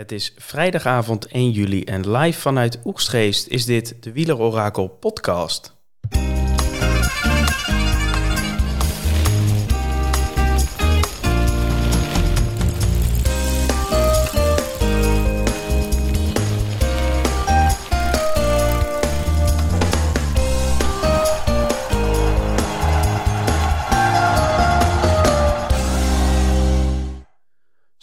Het is vrijdagavond 1 juli en live vanuit Oegstgeest is dit de Wielerorakel podcast.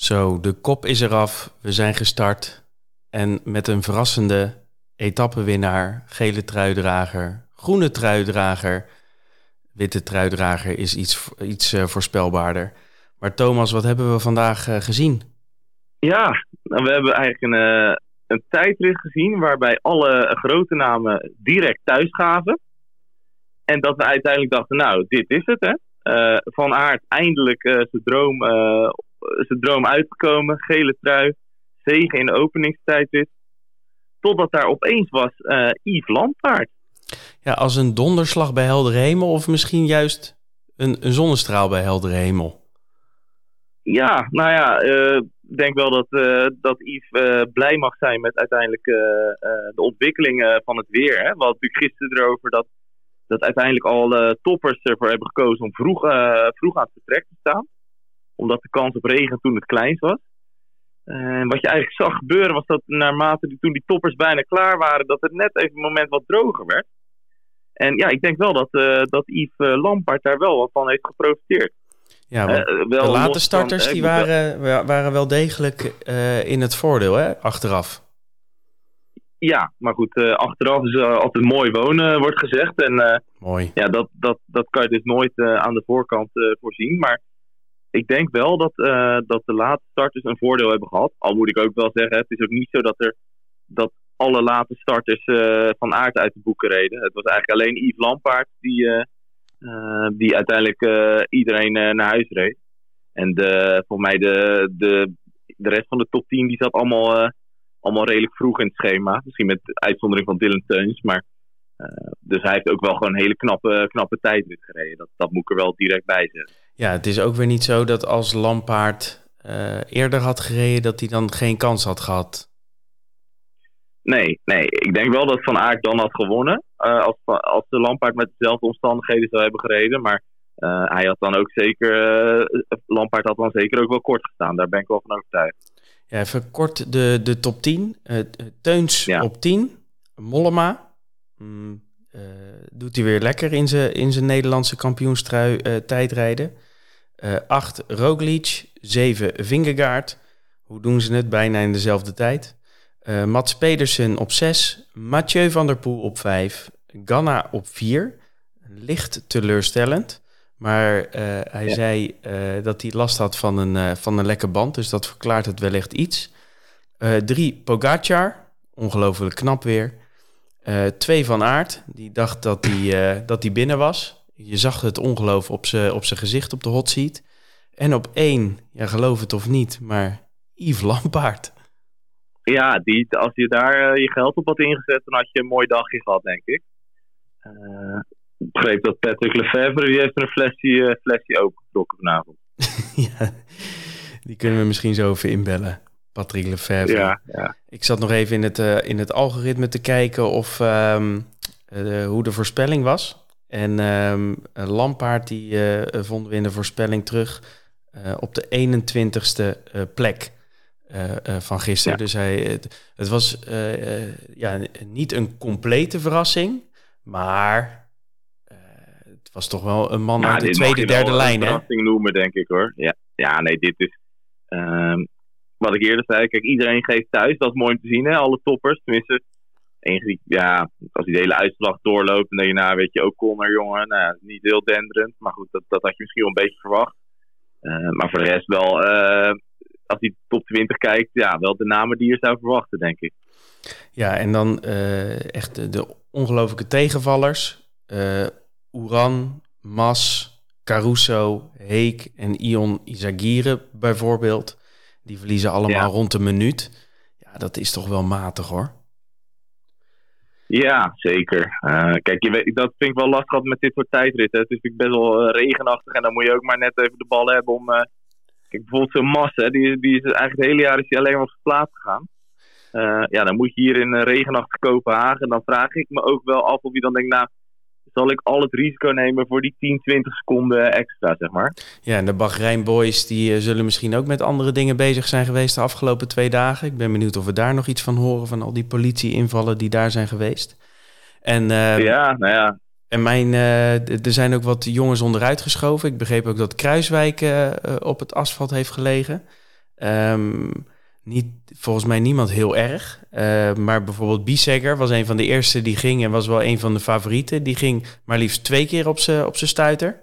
Zo, de kop is eraf. We zijn gestart. En met een verrassende etappenwinnaar, gele truidrager, groene truidrager, witte truidrager is iets, iets uh, voorspelbaarder. Maar Thomas, wat hebben we vandaag uh, gezien? Ja, nou, we hebben eigenlijk een, uh, een tijdrit gezien waarbij alle grote namen direct thuis gaven. En dat we uiteindelijk dachten, nou, dit is het hè. van Aert eindelijk zijn droom zijn droom uitgekomen. Gele trui, zegen in de openingstijdrit. Totdat daar opeens was uh, Yves Lampaard. Ja, als een donderslag bij heldere hemel of misschien juist een, een zonnestraal bij heldere hemel? Ja, nou ja, uh, ik denk wel dat, uh, dat Yves blij mag zijn met uiteindelijk de ontwikkeling van het weer. Hè. We hadden natuurlijk gisteren erover dat, dat uiteindelijk al toppers ervoor hebben gekozen om vroeg, vroeg aan het vertrek te staan omdat de kans op regen toen het kleinst was. En wat je eigenlijk zag gebeuren was dat naarmate die, toen die toppers bijna klaar waren, dat het net even een moment wat droger werd. En ja, ik denk wel dat, uh, dat Yves uh, Lampaard daar wel wat van heeft geprofiteerd. Ja, uh, wel de late starters van, die waren, waren wel degelijk in het voordeel, hè, achteraf. Ja, maar goed, achteraf is altijd mooi wonen, wordt gezegd. En mooi. Ja, dat, dat, dat kan je dus nooit aan de voorkant voorzien. Maar ik denk wel dat, uh, dat de late starters een voordeel hebben gehad. Al moet ik ook wel zeggen, het is ook niet zo dat, er, dat alle late starters uh, van aard uit de boeken reden. Het was eigenlijk alleen Yves Lampaard die, uh, die uiteindelijk iedereen naar huis reed. En de, voor mij de, de, de rest van de top 10 die zat allemaal, allemaal redelijk vroeg in het schema. Misschien met uitzondering van Dylan Teuns. Maar, dus hij heeft ook wel gewoon een hele knappe, knappe tijdrit gereden. Dat, dat moet ik er wel direct bij zeggen. Ja, het is ook weer niet zo dat als Lampaard uh, eerder had gereden, dat hij dan geen kans had gehad. Nee, nee. Ik denk wel dat Van Aert dan had gewonnen. Uh, als, als de Lampaard met dezelfde omstandigheden zou hebben gereden. Maar uh, hij had dan ook zeker. Lampaard had dan zeker ook wel kort gestaan. Daar ben ik wel van overtuigd. Ja, even kort de, de top 10. Teuns ja. op 10. Mollema. Mm, doet hij weer lekker in zijn in zijn Nederlandse kampioenstrui tijdrijden. 8 uh, Roglic, 7 Vingegaard. Hoe doen ze het? Bijna in dezelfde tijd. Uh, Mats Pedersen op 6, Mathieu van der Poel op 5, Ganna op 4. Licht teleurstellend. Maar uh, hij ja. zei uh, dat hij last had van een, van een lekke band, dus dat verklaart het wellicht iets. 3 Pogacar, ongelooflijk knap weer. 2 van Aert, die dacht dat hij, dat hij binnen was. Je zag het ongeloof op zijn op gezicht op de hot seat. En op één, ja, geloof het of niet, maar Yves Lampaard. Ja, die, als je daar uh, je geld op had ingezet, dan had je een mooi dagje gehad, denk ik. Uh, ik begreep dat Patrick Lefevre, die heeft een flesje, uh, flesje opengetrokken vanavond. ja, die kunnen we misschien zo even inbellen. Patrick Lefevre. Ja, ja. Ik zat nog even in het, in het algoritme te kijken of, um, hoe de voorspelling was. En um, Lampaard die uh, vonden we in de voorspelling terug uh, op de 21ste uh, plek van gisteren. Ja. Dus hij, het, het was ja, niet een complete verrassing, maar het was toch wel een man uit de tweede, derde lijn. Een verrassing noemen, denk ik hoor. Ja, ja nee, dit is. Um, wat ik eerder zei, kijk, iedereen geeft thuis. Dat is mooi om te zien, hè? Alle toppers. Tenminste, enige, ja, als die de hele uitslag doorloopt, denk je, nou, weet je, ook Connor, jongen, nou, niet heel denderend. Maar goed, dat, dat had je misschien wel een beetje verwacht. Uh, maar voor de rest wel, uh, als hij top 20 kijkt, ja, wel de namen die je zou verwachten, denk ik. Ja, en dan uh, echt de, de, ongelofelijke tegenvallers. Uran, Mas, Caruso, Heek en Ion Izagire bijvoorbeeld. Die verliezen allemaal ja. rond een minuut. Ja, dat is toch wel matig hoor. Ja, zeker. Uh, kijk, je weet, dat vind ik wel lastig met dit soort tijdritten. Het is natuurlijk best wel uh, regenachtig en dan moet je ook maar net even de bal hebben om, uh, Kijk, bijvoorbeeld zo'n Massa, die, die is eigenlijk het hele jaar is die alleen maar op gegaan. ja, dan moet je hier in regenachtig Kopenhagen. Dan vraag ik me ook wel af of je dan denkt, nou, zal ik al het risico nemen voor die 10, 20 seconden extra, zeg maar. Ja, en de Bahrein Boys die uh, zullen misschien ook met andere dingen bezig zijn geweest de afgelopen twee dagen. Ik ben benieuwd of we daar nog iets van horen van al die politieinvallen die daar zijn geweest. En, uh, ja, nou ja. En mijn, uh, er zijn ook wat jongens onderuit geschoven. Ik begreep ook dat Kruiswijk op het asfalt heeft gelegen. Um, niet, volgens mij niemand heel erg. Uh, maar bijvoorbeeld Biesegger was een van de eerste die ging en was wel een van de favorieten. Die ging maar liefst twee keer op zijn op stuiter.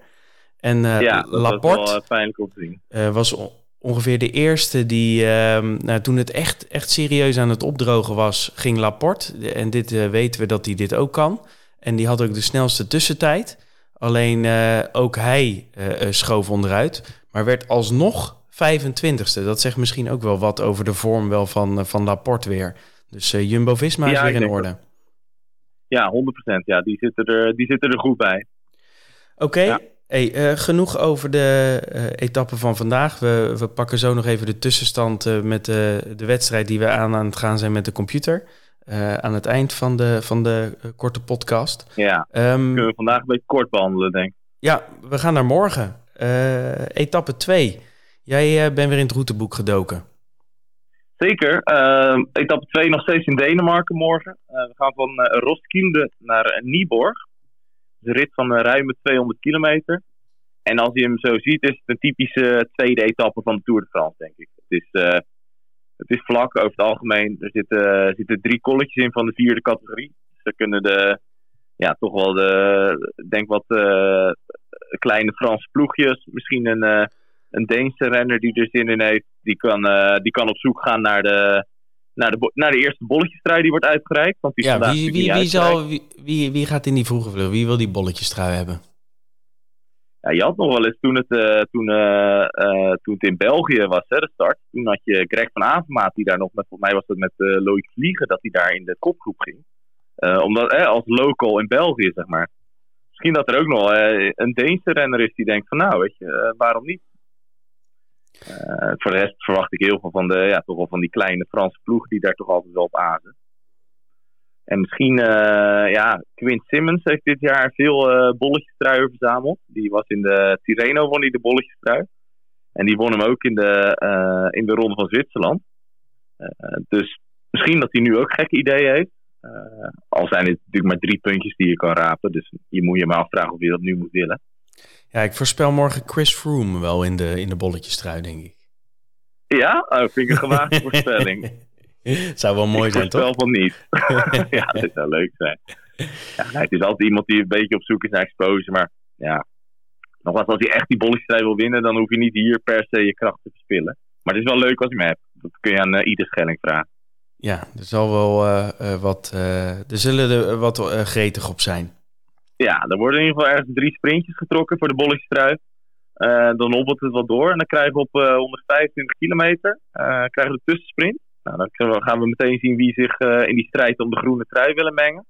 En uh, ja, dat Laporte was wel pijnlijk om te zien. Uh, was ongeveer de eerste die, ehm, nou, toen het echt, echt serieus aan het opdrogen was, ging Laporte. En dit weten we dat hij dit ook kan. En die had ook de snelste tussentijd. Alleen ook hij schoof onderuit. Maar werd alsnog 25ste. Dat zegt misschien ook wel wat over de vorm wel van, uh, van Laporte weer. Dus uh, Jumbo-Visma is weer in orde. Ja, 100%. Ja, die zitten er, die zitten er goed bij. Oké. Hey, uh, genoeg over de uh, etappe van vandaag. We, we pakken zo nog even de tussenstand uh, met de, de wedstrijd die we aan, aan het gaan zijn met de computer. aan het eind van de, van de korte podcast. Ja, um, kunnen we vandaag een beetje kort behandelen, denk ik. Ja, we gaan naar morgen. etappe 2. Jij uh, bent weer in het routeboek gedoken. Zeker. Uh, etappe 2 nog steeds in Denemarken morgen. Uh, we gaan van uh, Roskilde naar Nieborg. een rit van ruim 200 kilometer. En als je hem zo ziet, is het een typische tweede etappe van de Tour de France, denk ik. Het is, het is vlak over het algemeen. Er zitten, zitten drie kolletjes in van de vierde categorie. Dus daar kunnen de, ja, toch wel de, denk wat kleine Franse ploegjes, misschien een een Deense renner die er zin in heeft, die kan, uh, die kan op zoek gaan naar de, naar de, naar de eerste bolletjestrui die wordt uitgereikt. Want die ja, wie, wie, wie, zal, wie, wie, wie gaat in die vroege vlucht? Wie wil die bolletjestrui hebben? Ja, je had nog wel eens toen het, uh, toen, uh, toen het in België was, hè, de start. Toen had je Greg van Avermaat die daar nog met, volgens mij was het met Loïc Vliegen, dat hij daar in de kopgroep ging. omdat, als local in België, zeg maar. Misschien dat er ook nog een Deense renner is die denkt van nou, weet je, waarom niet? Uh, voor de rest verwacht ik heel veel van, de, ja, toch wel van die kleine Franse ploeg die daar toch altijd wel op azen. En misschien, uh, ja, Quint Simmons heeft dit jaar veel uh, bolletjestruien verzameld. Die was in de Tirreno, won hij de bolletjestrui. En die won hem ook in de, in de Ronde van Zwitserland. dus misschien dat hij nu ook gekke ideeën heeft. al zijn het natuurlijk maar drie puntjes die je kan rapen. Dus je moet je maar afvragen of je dat nu moet willen. Ja, ik voorspel morgen Chris Froome wel in de, in de bolletjestrui, denk ik. Ja? Oh, vind ik een gewaagde voorspelling. zou wel mooi zijn, toch? Ik van niet. ja, dat zou leuk zijn. Ja, het is altijd iemand die een beetje op zoek is naar exposure. Maar ja, nogmaals, als hij echt die bolletjestrui wil winnen... dan hoef je niet hier per se je kracht te verspillen. Maar het is wel leuk als je hem hebt. Dat kun je aan uh, ieder Schelling vragen. Ja, er zal wel uh, uh, wat... er zullen er wat gretig op zijn. Ja, er worden in ieder geval ergens drie sprintjes getrokken voor de bolletjestrui. Uh, dan hobbelt het wat door en dan krijgen we op uh, 125 kilometer uh, krijgen we de tussensprint. Nou, dan gaan we meteen zien wie zich in die strijd om de groene trui willen mengen.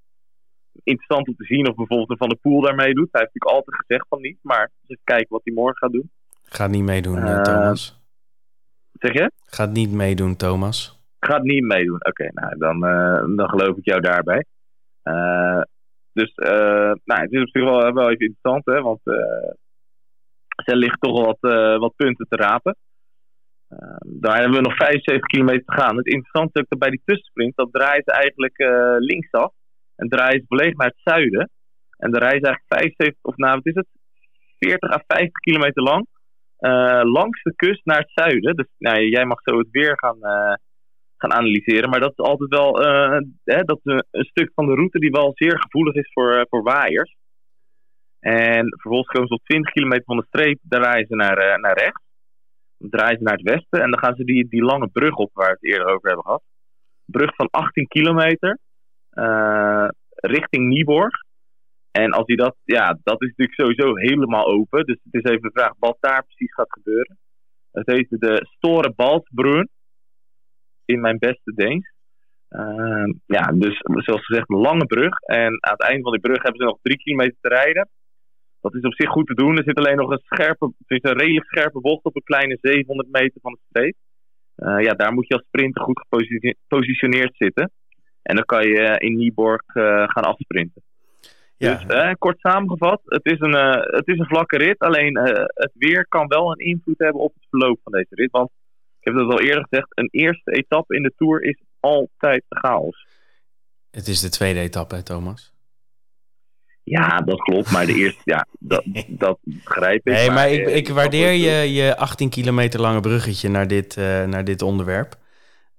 Interessant om te zien of bijvoorbeeld een Van de Poel daarmee doet. Hij heeft natuurlijk altijd gezegd van niet, maar eens kijken wat hij morgen gaat doen. Gaat niet meedoen, Thomas. Zeg je? Gaat niet meedoen, Thomas. Gaat niet meedoen. Oké, nou dan, dan geloof ik jou daarbij. Dus uh, nou, het is op zich wel, wel even interessant, hè, want uh, er liggen toch wel wat, uh, wat punten te rapen. daar hebben we nog 75 kilometer te gaan. Het interessante is ook dat bij die tussensprint, dat draait eigenlijk linksaf. En draait volledig naar het zuiden. En de reis is eigenlijk 75, of nou wat is het, 40 à 50 kilometer lang. langs de kust naar het zuiden. Dus nou, jij mag zo het weer gaan, gaan analyseren. Maar dat is altijd wel uh, hè, dat een, stuk van de route die wel zeer gevoelig is voor, uh, voor waaiers. En vervolgens komen ze op 20 kilometer van de streep, daar rijden ze naar, uh, naar rechts. Dan draaien ze naar het westen en dan gaan ze die, die lange brug op waar we het eerder over hebben gehad. Brug van 18 kilometer richting Nieborg. En als hij dat, ja, dat is natuurlijk sowieso helemaal open. Dus het is even de vraag wat daar precies gaat gebeuren. Het heet de Store Balsbrun in mijn beste Deens. Uh, ja, dus zoals gezegd, een lange brug. En aan het eind van die brug hebben ze nog drie kilometer te rijden. dat is op zich goed te doen. Er zit alleen nog een scherpe, is een redelijk scherpe bocht op een kleine 700 meter van de streep. ja, daar moet je als sprinter goed gepositioneerd zitten. En dan kan je in Nieborg gaan afsprinten. Ja. Dus kort samengevat, het is, een, het is een vlakke rit. Alleen het weer kan wel een invloed hebben op het verloop van deze rit. Want heb dat al eerder gezegd, een eerste etappe in de Tour is altijd chaos. Het is de tweede etappe, hè, Thomas? Ja, dat klopt. Maar de eerste, ja, dat, dat begrijp ik. Nee, maar, ik, ik waardeer je, je 18 kilometer lange bruggetje naar dit, uh, naar dit onderwerp.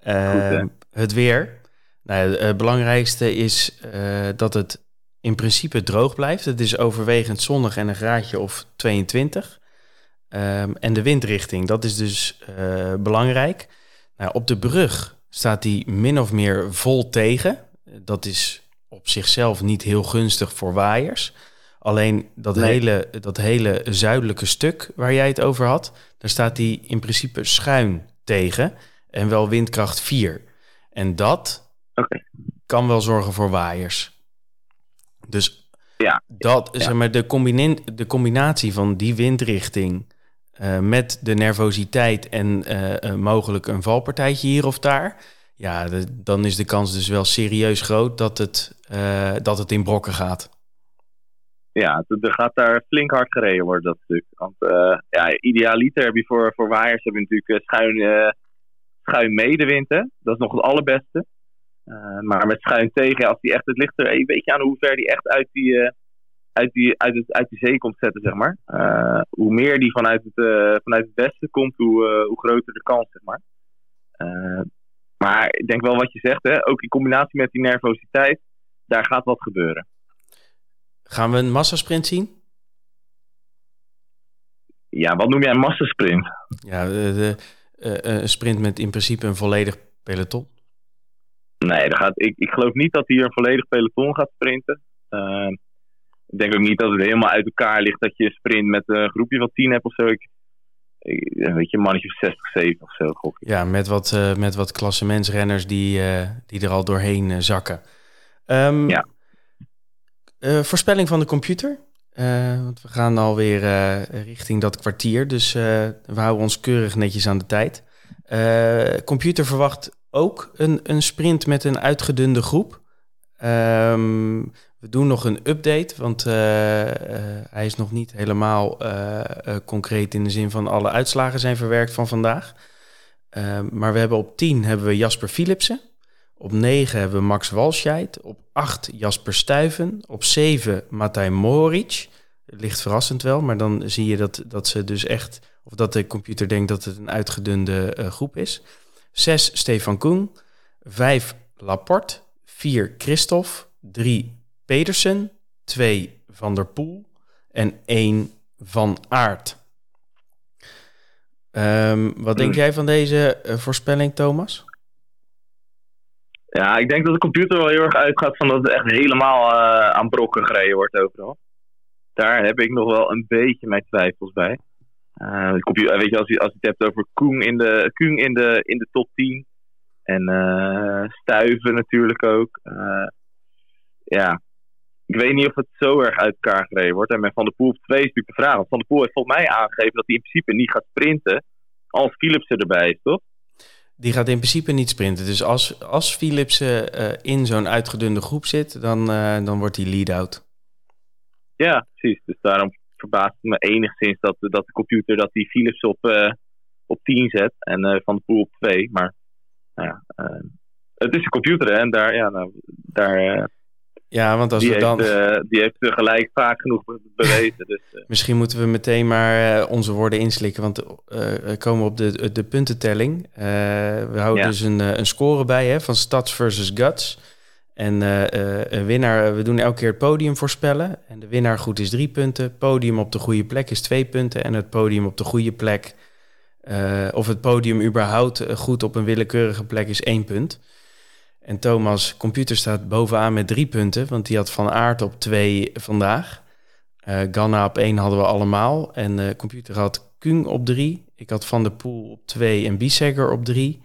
Uh, het weer. Nou, het belangrijkste is uh, dat het in principe droog blijft. Het is overwegend zonnig en een graadje of 22. Um, en de windrichting, dat is dus belangrijk. Nou, op de brug staat die min of meer vol tegen. Dat is op zichzelf niet heel gunstig voor waaiers. Alleen dat, hele, dat hele zuidelijke stuk waar jij het over had, daar staat die in principe schuin tegen en wel windkracht 4. En dat kan wel zorgen voor waaiers. Dus ja. dat, zeg maar, de, de combinatie van die windrichting uh, met de nervositeit en uh, mogelijk een valpartijtje hier of daar, ja, dan is de kans dus wel serieus groot dat het, dat het in brokken gaat. Ja, er gaat daar flink hard gereden worden, dat stuk. Want ja, idealiter heb je voor, voor waaiers heb je natuurlijk eh, schuin, schuin medewind. Dat is nog het allerbeste. maar met schuin tegen, als die echt, het ligt er een beetje aan hoe ver die echt uit die, uit die, uit het, uit die zee komt zetten, zeg maar. hoe meer die vanuit het, vanuit het westen komt, hoe, hoe groter de kans, zeg maar. Maar ik denk wel wat je zegt, hè? ook in combinatie met die nervositeit, daar gaat wat gebeuren. Gaan we een massasprint zien? Ja, wat noem jij een massasprint? Ja, de, de, een sprint met in principe een volledig peloton. Nee, dat gaat, ik, ik geloof niet dat hier een volledig peloton gaat sprinten. Ik denk ook niet dat het helemaal uit elkaar ligt dat je sprint met een groepje van tien hebt of zo. Ik, weet je, mannetje of 60, 70 of zo. Gok Ja, met wat, uh, met wat klassementsrenners die, uh, die er al doorheen uh, zakken. Um, ja. voorspelling van de computer. want we gaan alweer richting dat kwartier, dus we houden ons keurig netjes aan de tijd. computer verwacht ook een, een sprint met een uitgedunde groep. Um, we doen nog een update, want uh, uh, hij is nog niet helemaal uh, concreet in de zin van alle uitslagen zijn verwerkt van vandaag. maar we hebben op 10 hebben we Jasper Philipsen. Op 9 hebben we Max Walscheid. Op 8 Jasper Stuyven. Op 7 Matej Moric. Ligt verrassend wel, maar dan zie je dat, dat ze dus echt, of dat de computer denkt dat het een uitgedunde groep is. 6 Stefan Koen. 5 Laporte. 4 Christophe. 3 Pedersen, 2 Van der Poel en 1 Van Aert. Um, wat denk jij van deze uh, voorspelling, Thomas? Ja, ik denk dat de computer wel heel erg uitgaat van dat het echt helemaal uh, aan brokken gereden wordt overal. Daar heb ik nog wel een beetje mijn twijfels bij. Uh, de computer, weet je, als je, als je het hebt over Koen in de, Koen in de, in de top 10 en Stuiven natuurlijk ook. ja, ik weet niet of het zo erg uit elkaar gereden wordt. En met Van der Poel op 2 is natuurlijk de vraag. Want Van der Poel heeft volgens mij aangegeven dat hij in principe niet gaat sprinten als Philipsen erbij is, toch? Die gaat in principe niet sprinten. Dus als, als Philipsen uh, in zo'n uitgedunde groep zit, dan, dan wordt hij lead-out. Ja, precies. Dus daarom verbaast het me enigszins dat, dat de computer dat die Philips op, op 10 zet en Van der Poel op 2. Maar nou ja, het is een computer hè, en daar, ja, nou, daar ja, want als die we dan. Heeft, uh, die heeft gelijk vaak genoeg bewezen. Dus, uh. Misschien moeten we meteen maar uh, onze woorden inslikken. Want we komen op de, de puntentelling. we houden ja. dus een, een score bij hè, van Stads versus Guts. En een winnaar, we doen elke keer het podium voorspellen. En de winnaar goed is drie punten. Podium op de goede plek is twee punten. En het podium op de goede plek, of het podium überhaupt goed op een willekeurige plek, is één punt. En Thomas' computer staat bovenaan met drie punten, want die had Van Aert op twee vandaag. Uh, Ganna op één hadden we allemaal. En computer had Kung op drie. Ik had Van der Poel op twee en Biesegger op drie.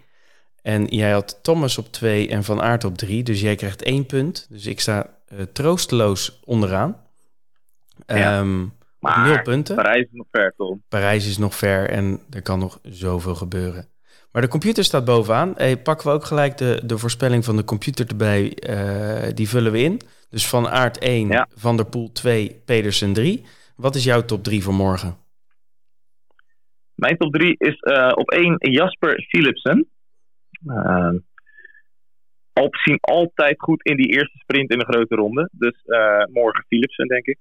En jij had Thomas op twee en Van Aert op drie. Dus jij krijgt één punt. Dus ik sta uh, troosteloos onderaan. Ja. Um, Maar nul punten. Parijs is nog ver, Tom. Parijs is nog ver en er kan nog zoveel gebeuren. Maar de computer staat bovenaan. Hey, pakken we ook gelijk de, de voorspelling van de computer erbij. Uh, die vullen we in. Dus van Aard 1, Van der Poel 2, Pedersen 3. Wat is jouw top 3 voor morgen? Mijn top 3 is uh, op 1 Jasper Philipsen. Uh, Alp zien altijd goed in die eerste sprint in de grote ronde. Dus uh, morgen Philipsen, denk ik.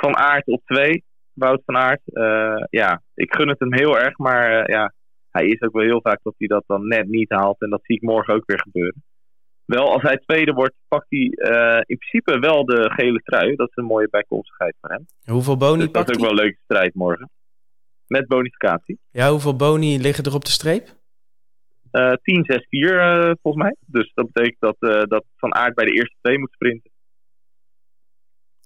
Van Aert op 2, Wout van Aert. ja, ik gun het hem heel erg, maar ja, hij is ook wel heel vaak dat hij dat dan net niet haalt. En dat zie ik morgen ook weer gebeuren. Wel, als hij tweede wordt, pakt hij uh, in principe wel de gele trui. Dat is een mooie bijkomstigheid voor hem. Hoeveel boni dus pakt Dat is ook wel een leuke strijd morgen. Met bonificatie. Ja, hoeveel boni liggen er op de streep? Uh, 10, 6, 4 volgens mij. Dus dat betekent dat, dat Van Aert bij de eerste twee moet sprinten.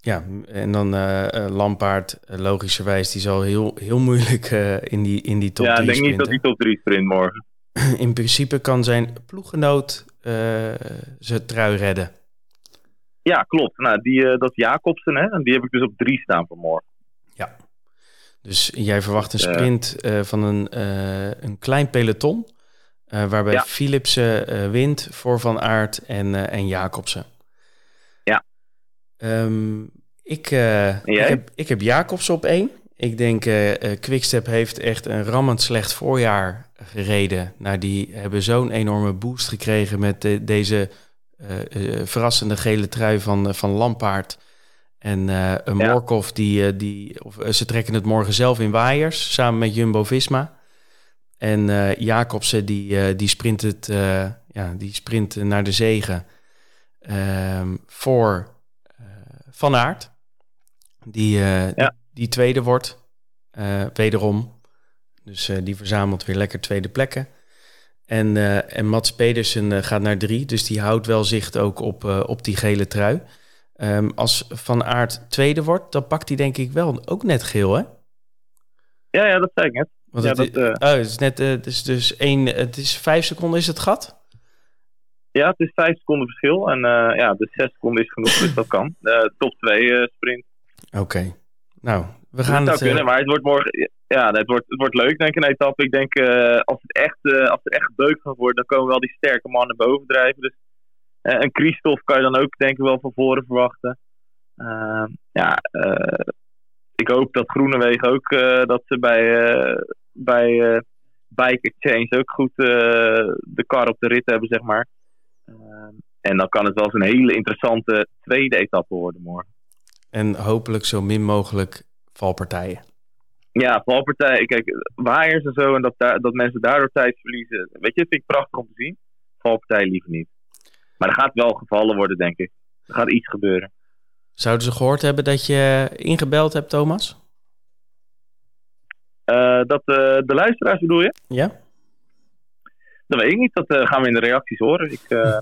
Ja, en dan uh, Lampaard, logischerwijs, die zal heel, heel moeilijk in, die, in die top 3 Ja, ik denk niet dat hij top 3 sprint morgen. In principe kan zijn ploeggenoot zijn trui redden. Ja, klopt. Nou, die, dat Jacobsen, hè, en die heb ik dus op 3 staan voor morgen. Ja. Dus jij verwacht een sprint van een, een klein peloton. waarbij ja. Philipsen wint voor Van Aert en, en Jacobsen. Um, ik, uh, ik, heb, ik heb Jacobs op één. Ik denk, uh, Quickstep heeft echt een rammend slecht voorjaar gereden. Nou, die hebben zo'n enorme boost gekregen met de, deze uh, verrassende gele trui van, van Lampaard. En een ja. Morkov, die, die, of, ze trekken het morgen zelf in waaiers, samen met Jumbo-Visma. En Jacobsen, die, die sprint het, ja, die sprint naar de zegen ehm, voor van Aert. Die, uh, die, tweede wordt. Uh, wederom. Dus uh, die verzamelt weer lekker tweede plekken. En, en Mats Pedersen gaat naar drie. Dus die houdt wel zicht ook op, op die gele trui. Um, als Van Aert tweede wordt, dan pakt hij denk ik wel ook net geel, hè? Ja, ja dat zei ik net. Want ja, het, dat, oh, het is net, het is dus één, het is vijf seconden is het gat? Ja, het is vijf seconden verschil. En uh, ja, dus zes seconden is genoeg, dus dat kan. Uh, top 2 uh, sprint. Oké. Okay. Nou, we gaan het... kunnen, maar het wordt morgen... Ja, het wordt, het wordt leuk, denk ik, een etappe. Ik denk, als, het echt, als het echt beuk gaat worden, dan komen wel die sterke mannen bovendrijven. Dus een Christophe kan je dan ook, denk ik, wel van voren verwachten. ja, ik hoop dat Groenewegen ook, dat ze bij, bij Bike Exchange ook goed de kar op de rit hebben, zeg maar. Ehm, en dan kan het wel eens een hele interessante tweede etappe worden morgen. En hopelijk zo min mogelijk valpartijen. Ja, valpartijen. Kijk, waaiers en zo en dat, dat mensen daardoor tijd verliezen. Weet je, vind ik prachtig om te zien. Valpartijen liever niet. Maar er gaat wel gevallen worden, denk ik. Er gaat iets gebeuren. Zouden ze gehoord hebben dat je ingebeld hebt, Thomas? Uh, dat uh, de luisteraars bedoel je? Ja. Dat weet ik niet, dat uh, gaan we in de reacties horen. Ik uh,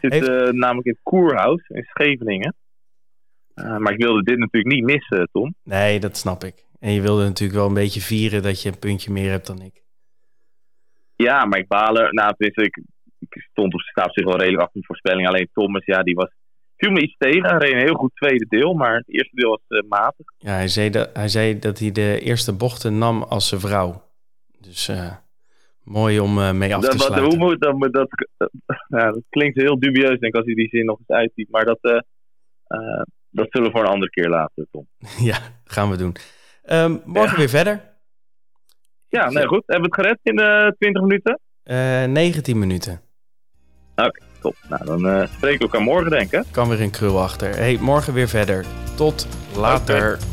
zit uh, namelijk in het Koerhuis in Scheveningen. maar ik wilde dit natuurlijk niet missen, Tom. Nee, dat snap ik. En je wilde natuurlijk wel een beetje vieren dat je een puntje meer hebt dan ik. Ja, maar ik balen. Nou, ik, ik stond op staat zich wel redelijk achter de voorspelling. Alleen Thomas, ja, die was viel me iets tegen. Hij reed een heel goed tweede deel, maar het eerste deel was uh, matig. Ja, hij zei, dat, hij zei dat hij de eerste bochten nam als zijn vrouw. Dus uh, Mooi om uh, mee af te dat, sluiten. Hoe moet dat, dat, ja, dat klinkt heel dubieus, denk ik, als je die zin nog eens uitziet. Maar dat, uh, uh, dat zullen we voor een andere keer laten, Tom. ja, gaan we doen. Um, morgen ja. weer verder. Ja, nee, goed. Hebben we het gered in de 20 minuten? 19 minuten. Oké, okay, top. Nou, dan spreken we elkaar morgen, denk ik. Kan weer een krul achter. Hey, morgen weer verder. Tot later. Okay.